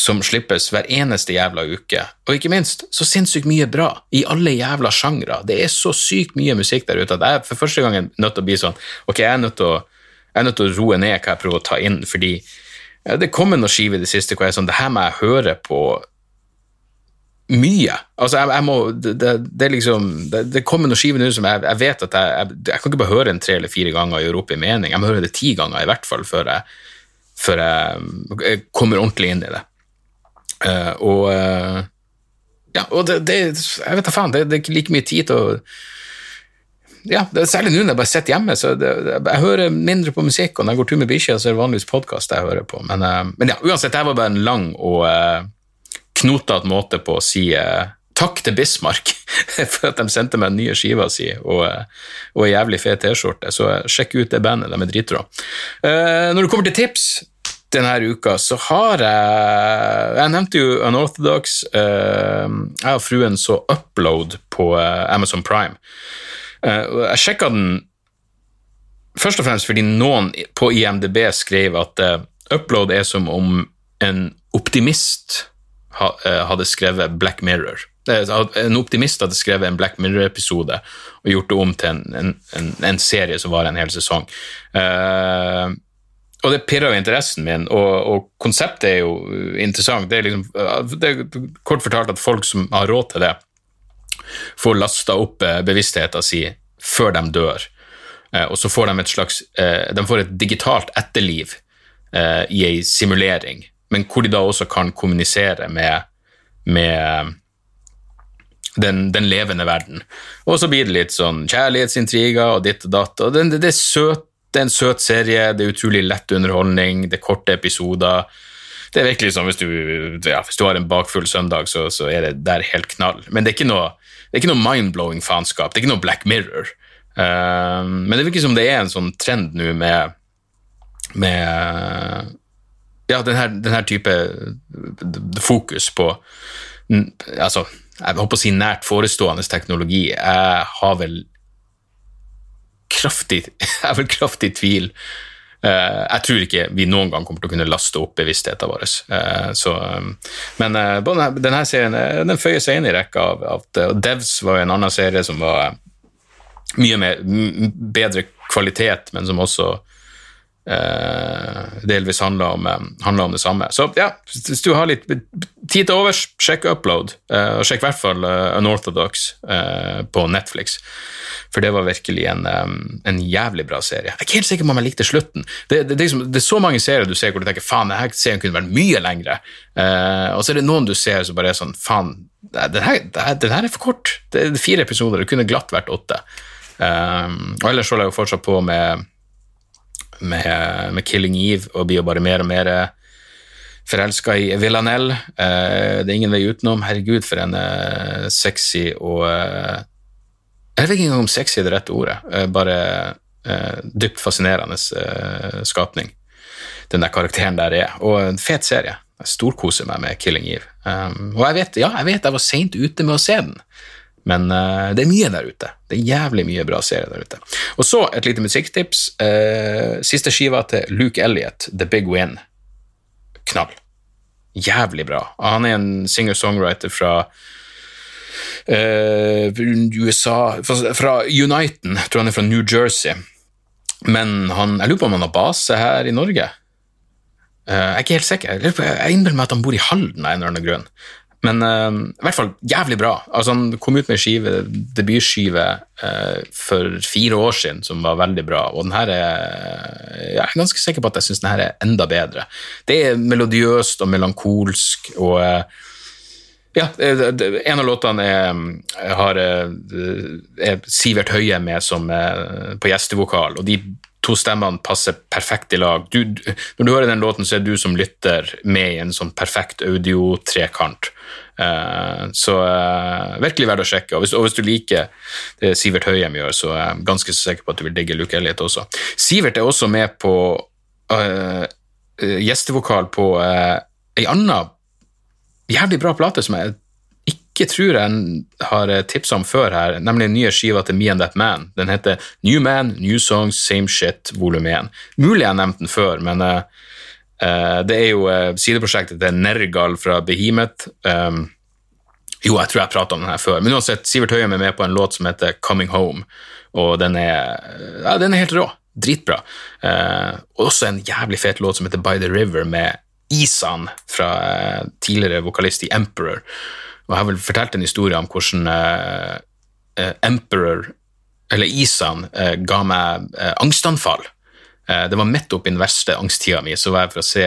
som slippes hver eneste jævla uke. Og ikke minst så sinnssykt mye bra i alle jævla sjangre. Det er så sykt mye musikk der ute at jeg for første gang er nødt til å bli sånn Ok, jeg er nødt til å, er nødt til å roe ned hva jeg prøver å ta inn, fordi ja, det kommer noen skiver i det siste hvor jeg er sånn Det her må jeg høre på mye. Altså, jeg, jeg må det, det, liksom det, det kommer noen skiver nå som jeg, jeg, vet at jeg, jeg, jeg kan ikke bare høre en tre eller fire ganger og gjøre opp i mening. Jeg må høre det ti ganger i hvert fall før jeg før jeg kommer ordentlig inn i det. Uh, og uh, ja, og det, Jeg vet da faen, det, er ikke like mye tid til å ja, det Særlig nå når jeg bare sitter hjemme, så det, jeg hører mindre på musikk. Og når jeg går tur med bikkja, så er det vanligvis podkast jeg hører på. Men, uh, men ja, uansett, det var bare en lang og uh, knotete måte på å si takk til Bismarck for at de sendte meg den nye skiva si og, og en jævlig fet T-skjorte. Så sjekk ut det bandet, de er dritrå. når det kommer til tips denne uka så har jeg Jeg nevnte jo Unorthodox. Jeg og fruen så Upload på Amazon Prime. Eh, jeg sjekka den først og fremst fordi noen på IMDb skrev at Upload er som om en optimist eh, hadde skrevet Black Mirror. En optimist hadde skrevet en Black Mirror-episode og gjort det om til en, en, en serie som var en hel sesong. Uh, og det pirra jo interessen min, og, og konseptet er jo interessant. Det er, liksom, det er kort fortalt at folk som har råd til det, får lasta opp eh, bevisstheten sin før de dør. Eh, og så får de et slags eh, De får et digitalt etterliv i ei simulering, men hvor de da også kan kommunisere med, med den, den levende verden. Og så blir det litt sånn kjærlighetsintriger og ditt og datt. og det, det, er søt, det er en søt serie, det er utrolig lett underholdning, det er korte episoder. Det er virkelig sånn hvis du, ja, hvis du har en bakfull søndag, så, så er det der helt knall. Men det er ikke noe, det er ikke noe mind-blowing faenskap, det er ikke noe Black Mirror. Um, men det virker som det er en sånn trend nå med, med ja, den her, den her type fokus på altså, jeg håper å si nært forestående teknologi. Jeg har vel kraftig, jeg har vel kraftig tvil. Eh, jeg tror ikke vi noen gang kommer til å kunne laste opp bevisstheten vår. Eh, så, um, men eh, denne, denne serien den føyer seg inn i rekka av, at. Devs var jo en annen serie som var mye mer, bedre kvalitet, men som også delvis handler om, om det samme. Så ja, hvis du har litt tid til overs, sjekk Upload, eh, og sjekk i hvert fall eh, Unorthodox eh, på Netflix. For det var virkelig en, en jævlig bra serie. Jeg er ikke helt sikker på om jeg likte slutten. Det, det, det, er liksom, det er så mange serier du ser hvor du tenker faen, denne serien kunne vært mye lengre. Og så er det noen du ser som bare er sånn faen, den her, er for kort. Det er fire episoder, det kunne glatt vært åtte. Og ellers holder jeg jo fortsatt på med med, med Killing Eve og blir jo bare mer og mer forelska i Villanelle. Eh, det er ingen vei utenom. Herregud, for en eh, sexy og eh, Jeg vet ikke engang om sexy er det rette ordet. Bare dypt fascinerende skapning den der karakteren der er. Og en fet serie. Jeg storkoser meg med Killing Eve. Um, og jeg vet, ja, jeg vet jeg var seint ute med å se den, men uh, det er mye der ute. Det er jævlig mye bra serier der ute. Og så et lite musikktips. Uh, siste skiva til Luke Elliot, The Big Win. Knall. Jævlig bra. Han er en singer-songwriter fra eh, USA fra, Uniten, jeg tror han er fra New Jersey. Men han, jeg lurer på om han har base her i Norge. Eh, jeg er ikke helt sikker. Jeg Jeg innbiller meg at han bor i Halden av en eller annen grunn. Men uh, i hvert fall jævlig bra. Altså, han kom ut med skive, debutskive uh, for fire år siden som var veldig bra, og den her er Jeg er ganske sikker på at jeg syns den her er enda bedre. Det er melodiøst og melankolsk og uh, ja, en av låtene er, har, er Sivert Høie med som på gjestevokal, og de to stemmene passer perfekt i lag. Du, når du hører den låten, så er du som lytter med i en sånn perfekt audio-trekant. Eh, så eh, virkelig verdt å sjekke. Og hvis, og hvis du liker det Sivert Høyem gjør, så er jeg ganske sikker på at du vil digge Luke Elliot også. Sivert er også med på eh, gjestevokal på uh, ei anna jævlig bra plate som jeg ikke tror jeg har tipsa om før her, nemlig den nye skiva til Me and That Man. Den heter New Man, New Songs, Same Shit, volum 1. Mulig jeg har nevnt den før, men eh, eh, det er jo uh, sideprosjektet til Nergal fra Behemoth. Um, jo, jeg tror jeg prata om den her før, men uansett, Sivert Høyem er med på en låt som heter Coming Home, og den er, ja, den er helt rå. Dritbra. Uh, også en jævlig fet låt som heter By the River, med Isan fra eh, tidligere vokalist i Emperor. Og jeg har vel fortalt en historie om hvordan eh, eh, Emperor, eller Isan, eh, ga meg angstanfall. Det var midt oppi den verste angsttida mi, så var jeg for å se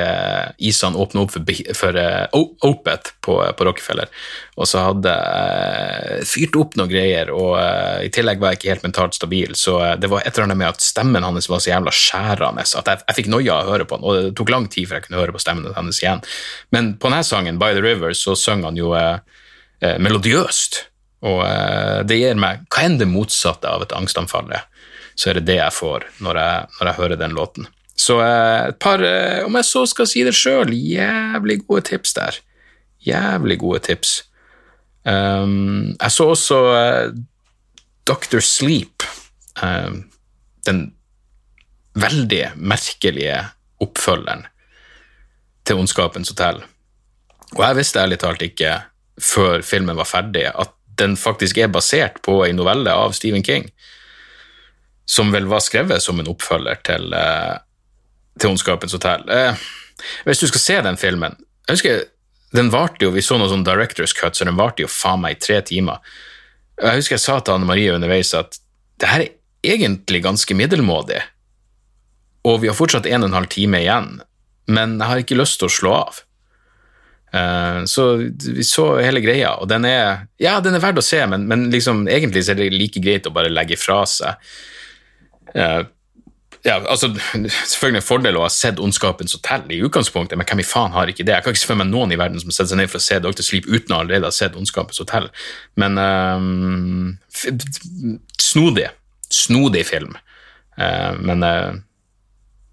Isan åpne opp for, for uh, Opet på, på Rockefeller. Og så hadde jeg fyrt opp noen greier, og uh, i tillegg var jeg ikke helt mentalt stabil, så det var et eller annet med at stemmen hans var så jævla skjærende at jeg, jeg fikk noia av å høre på den, og det tok lang tid før jeg kunne høre på stemmen hans igjen. Men på denne sangen, By the River, så synger han jo eh, eh, melodiøst, og eh, det gir meg hva enn det motsatte av et angstanfall er, så er det det jeg får når jeg, når jeg hører den låten. Så eh, et par, om jeg så skal si det sjøl, jævlig gode tips der. Jævlig gode tips. Um, jeg så også Dr. Sleep, um, den veldig merkelige oppfølgeren til Ondskapens hotell. Og jeg visste ærlig talt ikke, før filmen var ferdig, at den faktisk er basert på en novelle av Stephen King, som vel var skrevet som en oppfølger til, eh, til Ondskapens hotell. Eh, hvis du skal se den filmen Jeg husker den varte jo, Vi så noen sånn director's cut, så den varte jo faen meg i tre timer. Jeg husker jeg sa til Anne Marie underveis at det her er egentlig ganske middelmådig, og vi har fortsatt en og en halv time igjen, men jeg har ikke lyst til å slå av. Eh, Så vi så hele greia, og den er ja, den er verdt å se, men, men liksom, egentlig er det like greit å bare legge fra seg. Eh, ja, altså, Selvfølgelig en fordel å ha sett Ondskapens hotell i utgangspunktet, men hvem i faen har ikke det? Jeg kan ikke for meg noen i verden som setter seg ned for å se Dr. Sleep uten å allerede ha sett Ondskapens hotell. Men um, snodig. Snodig film. Uh, men, uh,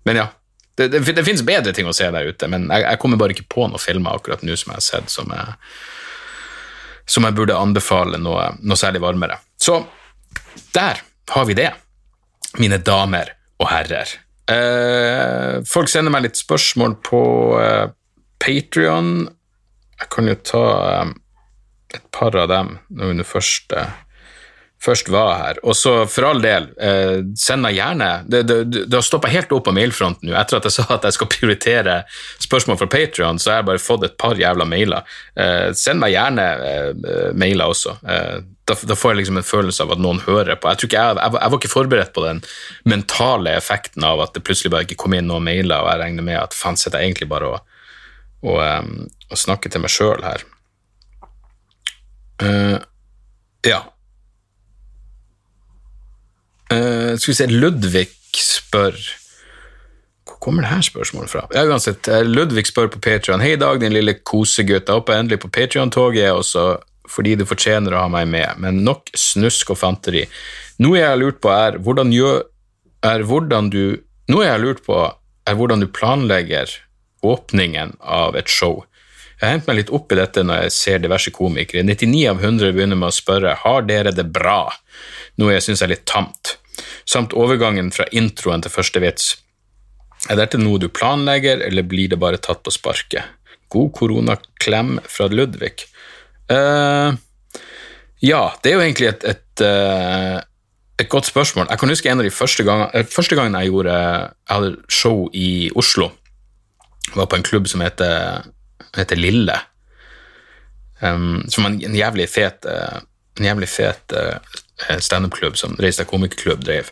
men ja. Det, det, det finnes bedre ting å se der ute, men jeg, jeg kommer bare ikke på noen filmer akkurat nå som jeg har sett som jeg, som jeg burde anbefale noe, noe særlig varmere. Så der har vi det mine damer og herrer. Eh, folk sender meg litt spørsmål på eh, Patrion. Jeg kan jo ta eh, et par av dem når vi nå først, eh, først var her. Og så for all del, eh, send meg gjerne Det, det, det har stoppa helt opp på mailfronten nå. Etter at jeg sa at jeg skal prioritere spørsmål fra Patrion, så har jeg bare fått et par jævla mailer. Eh, send meg gjerne eh, mailer også. Eh, da, da får jeg liksom en følelse av at noen hører på. Jeg, jeg, jeg, jeg var ikke forberedt på den mentale effekten av at det plutselig bare ikke kom inn noen mailer, og jeg regner med at faen, sitter jeg egentlig bare og, og, um, og snakker til meg sjøl her. Uh, ja. Eh, skal vi se, Ludvig spør Hvor kommer det her spørsmålet fra? Ja, uansett, eh, Ludvig spør på Patreon Hei Dag, din lille kosegutt. Jeg hopper endelig på Patreon-toget også fordi du fortjener å ha meg med, men nok snusk og fanteri. Noe jeg har lurt på, er hvordan, gjør, er hvordan du Noe jeg har lurt på, er hvordan du planlegger åpningen av et show. Jeg har hentet meg litt opp i dette når jeg ser diverse komikere. 99 av 100 begynner med å spørre har dere det bra, noe jeg syns er litt tamt, samt overgangen fra introen til første vits. Er dette noe du planlegger, eller blir det bare tatt på sparket? God koronaklem fra Ludvig. Uh, ja, det er jo egentlig et, et, uh, et godt spørsmål. Jeg kan huske en av de første gangene, eh, første gangen jeg gjorde jeg hadde show i Oslo. Var på en klubb som heter, heter Lille. Um, som var en, jævlig fet, en jævlig fet uh, standup-klubb som Reistad komikerklubb drev.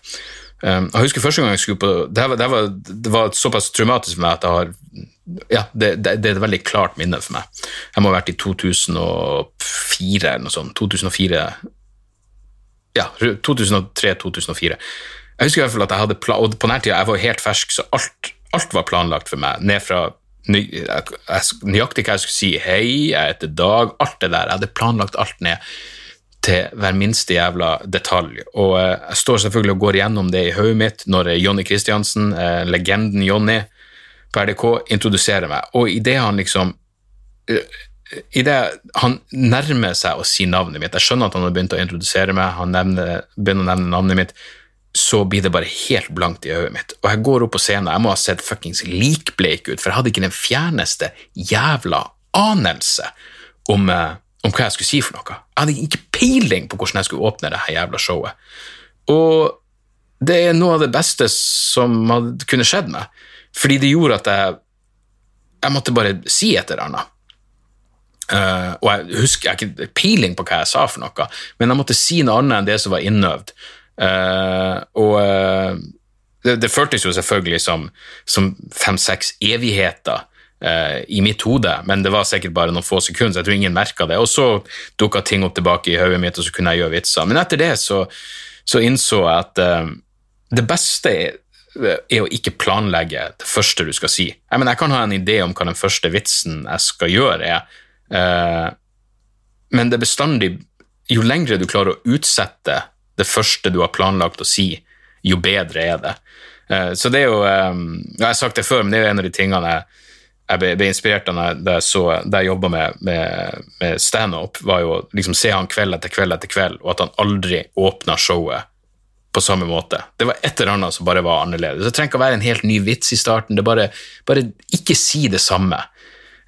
Um, jeg husker første gang jeg skulle på Det, var, det, var, det var såpass traumatisk for meg at jeg har ja, det, det, det er et veldig klart minne for meg. Jeg må ha vært i 2004 eller noe sånt. 2004 Ja, 2003-2004. Jeg husker i hvert fall at jeg hadde pla og på denne tida, jeg var helt fersk, så alt, alt var planlagt for meg. Ned fra ny, jeg, jeg, nøyaktig hva jeg skulle si. Hei, jeg heter Dag. Alt det der. Jeg hadde planlagt alt ned til hver minste jævla detalj. Og eh, jeg står selvfølgelig og går gjennom det i hodet mitt når Jonny Kristiansen, eh, legenden Jonny på RDK, introduserer meg. Og idet han liksom i det han nærmer seg å si navnet mitt, jeg skjønner at han har begynt å introdusere meg, han nevner, begynner å nevne navnet mitt, så blir det bare helt blankt i øyet mitt. Og jeg går opp på scenen, jeg må ha sett fuckings likbleik ut, for jeg hadde ikke den fjerneste jævla anelse om, eh, om hva jeg skulle si for noe. Jeg hadde ikke peiling på hvordan jeg skulle åpne det her jævla showet. Og det er noe av det beste som hadde kunne skjedd meg, fordi det gjorde at jeg jeg måtte bare si et eller annet. Uh, og jeg husker jeg har ikke peiling på hva jeg sa for noe, men jeg måtte si noe annet enn det som var innøvd. Uh, og uh, det, det føltes jo selvfølgelig som, som fem-seks evigheter eh, i mitt hode, men det var sikkert bare noen få sekunder, så jeg tror ingen merka det. Og så dukka ting opp tilbake i hodet mitt, og så kunne jeg gjøre vitser. Men etter det så, så innså jeg at eh, det beste er, å ikke planlegge det første du skal si. Jeg, mener, jeg kan ha en idé om hva den første vitsen jeg skal gjøre, er. Eh, men det er bestandig Jo lengre du klarer å utsette det første du har planlagt å si, jo bedre er det. Eh, så det er jo eh, Jeg har sagt det før, men det er jo en av de tingene jeg, jeg ble, inspirert av da jeg- så, da jeg jobba med, med, med standup, var jo liksom se han kveld etter kveld etter kveld, og at han aldri åpna showet på samme måte. Det var et eller annet som bare var annerledes. Det trenger ikke å være en helt ny vits i starten. det bare, bare ikke si det samme.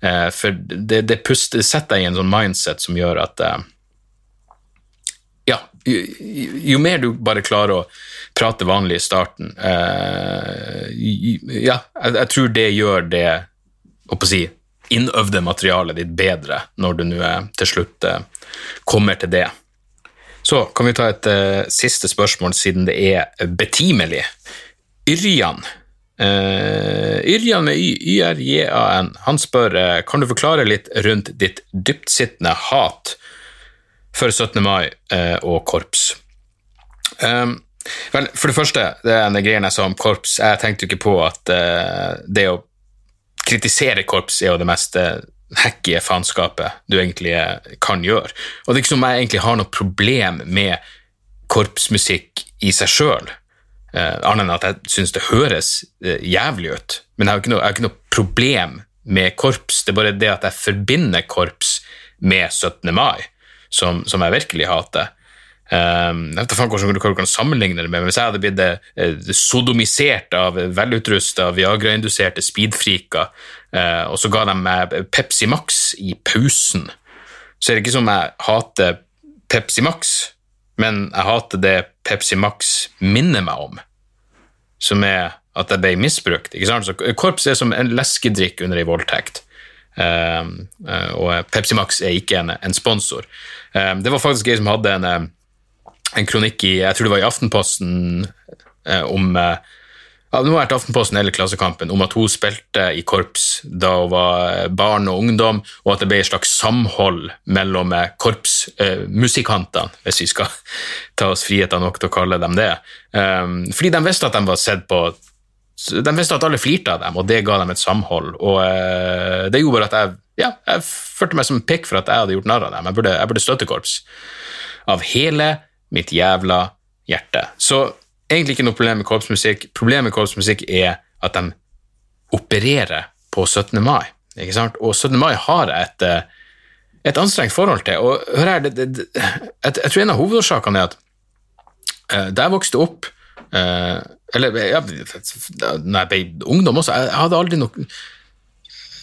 Eh, for det, det, pust, det setter deg i en sånn mindset som gjør at eh, Ja, jo, jo, mer du bare klarer å prate vanlig i starten eh, Ja, jeg, jeg, tror det gjør det å si, innøvde materialet ditt bedre når du nå til slutt eh, kommer til det. Så kan vi ta et uh, siste spørsmål, siden det er betimelig. Yrjan. Uh, Yrjan med Y-R-J-A-N, han spør uh, kan du forklare litt rundt ditt dyptsittende hat for 17. mai og korps. Um, vel, for det første, det er en greie som om korps. Jeg tenkte jo ikke på at det å kritisere korps er jo det meste hekkige faenskapet du egentlig kan gjøre. Og det er ikke som jeg egentlig har noe problem med korpsmusikk i seg sjøl, eh, annet enn at jeg syns det høres eh, jævlig ut. Men jeg har, ikke noe, har ikke noe problem med korps, det er bare det at jeg forbinder korps med 17. mai, som, som jeg virkelig hater. Um, jeg vet ikke hvordan du kan sammenligne det med, men Hvis jeg hadde blitt uh, sodomisert av velutrusta Viagra-induserte speedfreaker, uh, og så ga de meg Pepsi Max i pausen, så er det ikke som jeg hater Pepsi Max, men jeg hater det Pepsi Max minner meg om, som er at jeg ble misbrukt. ikke sant? Så Korps er som en leskedrikk under ei voldtekt. Um, og Pepsi Max er ikke en, en sponsor. Um, det var faktisk ei som hadde en en kronikk i jeg tror det var i Aftenposten eh, om eh, ja, det må ha vært Aftenposten eller Klassekampen om at hun spilte i korps da hun var barn og ungdom, og at det ble et slags samhold mellom eh, korpsmusikantene, eh, hvis vi skal ta oss friheter nok til å kalle dem det. Um, fordi de visste at de var sett på De visste at alle flirte av dem, og det ga dem et samhold. Og eh, det gjorde bare at jeg, ja, jeg følte meg som en pikk for at jeg hadde gjort narr av dem. Jeg burde, jeg burde støtte korps. Av hele mitt jævla hjerte. Så egentlig ikke noe problem med korpsmusikk. Problemet med korpsmusikk er at de opererer på 17. mai. Ikke sant? Og 17. mai har et, eh, et anstrengt forhold til. Og hør her, det, det, jeg, jeg, tror en av hovedårsakene er at uh, da jeg vokste opp uh, Eller ja, da jeg ble ungdom også, jeg, jeg hadde aldri noe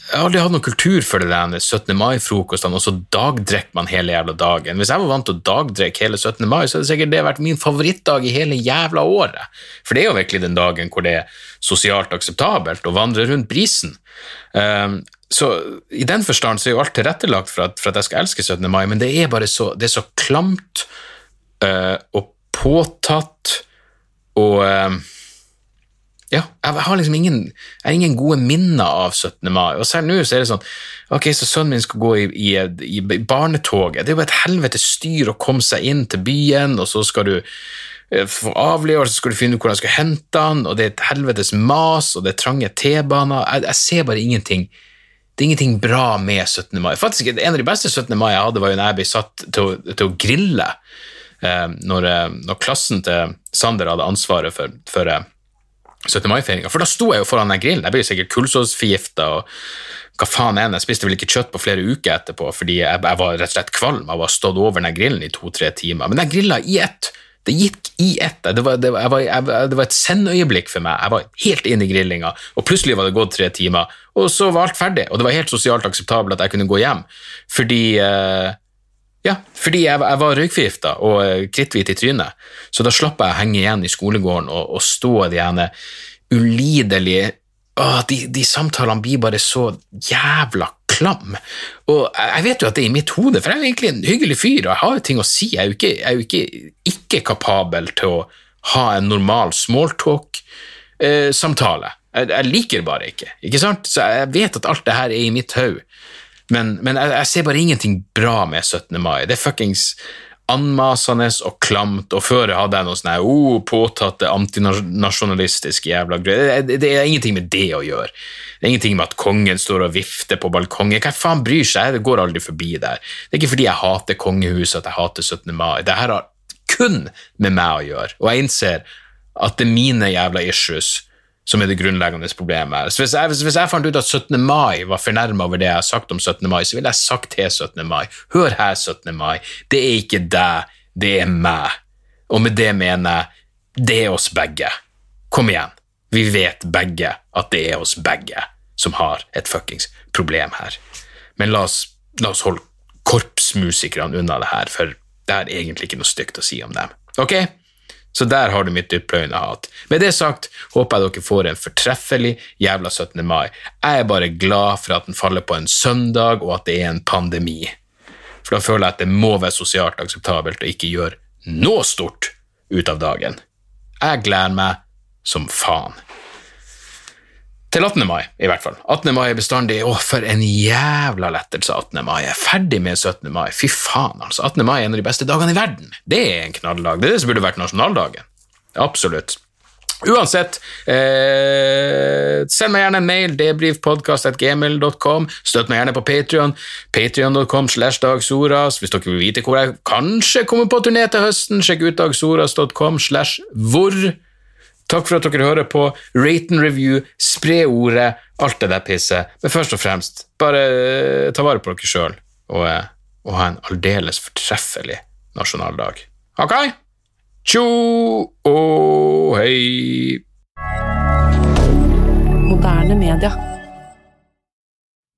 jeg har aldri hatt noen kultur for det der 17. mai-frokostene, og så dagdrikker man hele jævla dagen. Hvis jeg var vant til å dagdrikke hele 17. mai, så hadde sikkert det vært min favorittdag i hele jævla året. For det er jo virkelig den dagen hvor det er sosialt akseptabelt å vandre rundt brisen. Um, så i den forstand så er jo alt tilrettelagt for at, for at, jeg skal elske 17. mai, men det er bare så, det er så klamt uh, og påtatt og uh, ja, jeg har liksom ingen, jeg har ingen gode minner av 17. mai. Og selv nå så er det sånn Ok, så sønnen min skal gå i, i, i barnetoget. Det er jo et helvete styr å komme seg inn til byen, og så skal du få få og så skal du finne ut hvordan du skal hente han, og det er et helvetes mas, og det er trange T-baner. Jeg, jeg, ser bare ingenting. Det er ingenting bra med 17. mai. Faktisk, En av de beste 17. mai jeg hadde, var jo når jeg ble satt til å, til å grille. Eh, når, eh, når, klassen til Sander hadde ansvaret for, for 17. mai-feiringa. For da sto jeg jo foran den grillen. Jeg ble sikkert kullsåsforgifta og hva faen er det? Jeg spiste vel ikke kjøtt på flere uker etterpå fordi jeg, jeg var rett og slett kvalm av å ha stått over den grillen i to-tre timer. Men jeg grilla i ett. Det gikk i ett. Det var, det, var, var, det var et sendøyeblikk for meg. Jeg var helt inne i grillinga, og plutselig var det gått tre timer, og så var alt ferdig. Og det var helt sosialt akseptabelt at jeg kunne gå hjem, fordi uh, ja, fordi jeg, jeg var røykforgifta og eh, kritthvit i trynet. Så da slapp jeg å henge igjen i skolegården og, og stå de ene ulidelige Åh, de, de, samtalene blir bare så jævla klam. Og jeg vet jo at det er i mitt hode, for jeg er egentlig en hyggelig fyr, og jeg har jo ting å si. Jeg er jo ikke, er jo ikke, ikke kapabel til å ha en normal smalltalk-samtale. Eh, jeg, jeg, liker bare ikke, ikke sant? Så jeg vet at alt det her er i mitt hode. Men, men jeg, jeg, ser bare ingenting bra med 17. mai. Det er fuckings anmasende og klamt, og før hadde jeg noe sånn oh, påtatte antinasjonalistiske jævla greier. Det, det, er ingenting med det å gjøre. Det er ingenting med at kongen står og vifter på balkongen. Hva faen bryr seg? Det går aldri forbi der. Det er ikke fordi jeg hater kongehuset at jeg hater 17. mai. Det her har kun med meg å gjøre, og jeg innser at det er mine jævla issues som er det grunnleggende problemet. Så hvis jeg, hvis jeg, fant ut at 17. mai var fornærma over det jeg har sagt om 17. mai, så ville jeg sagt til 17. mai Hør her, 17. mai, det er ikke deg, det er meg. Og med det mener jeg det er oss begge. Kom igjen, vi vet begge at det er oss begge. som har et fuckings problem her. Men la oss, la oss holde korpsmusikerne unna det her, for det er egentlig ikke noe stygt å si om dem. Ok? Så der har du mitt dyptpløyende hat. Med det sagt håper jeg dere får en fortreffelig jævla 17. mai. Jeg er bare glad for at den faller på en søndag, og at det er en pandemi. For da føler jeg at det må være sosialt akseptabelt å ikke gjøre noe stort ut av dagen. Jeg gleder meg som faen. Til 18. mai, i hvert fall. 18. mai er bestandig Å, for en jævla lettelse 18. mai. Jeg er ferdig med 17. mai. Fy faen, altså. 18. mai er en av de beste dagene i verden. Det er en knalldag. Det er det som burde vært nasjonaldagen. Absolutt. Uansett, eh, send meg gjerne en mail, debrifpodkast.gmil.com. Støtt meg gjerne på Patrion, patrion.com slash dagsoras. Hvis dere vil vite hvor jeg kanskje kommer på turné til høsten, sjekk ut dagsoras.com slash hvor. Takk for at dere hører på. Rate and review, spre ordet, alt det der pisset. Men først og fremst, bare eh, ta vare på dere sjøl, og, eh, og ha en aldeles fortreffelig nasjonaldag. Ok? Tjo og hei! Moderne media.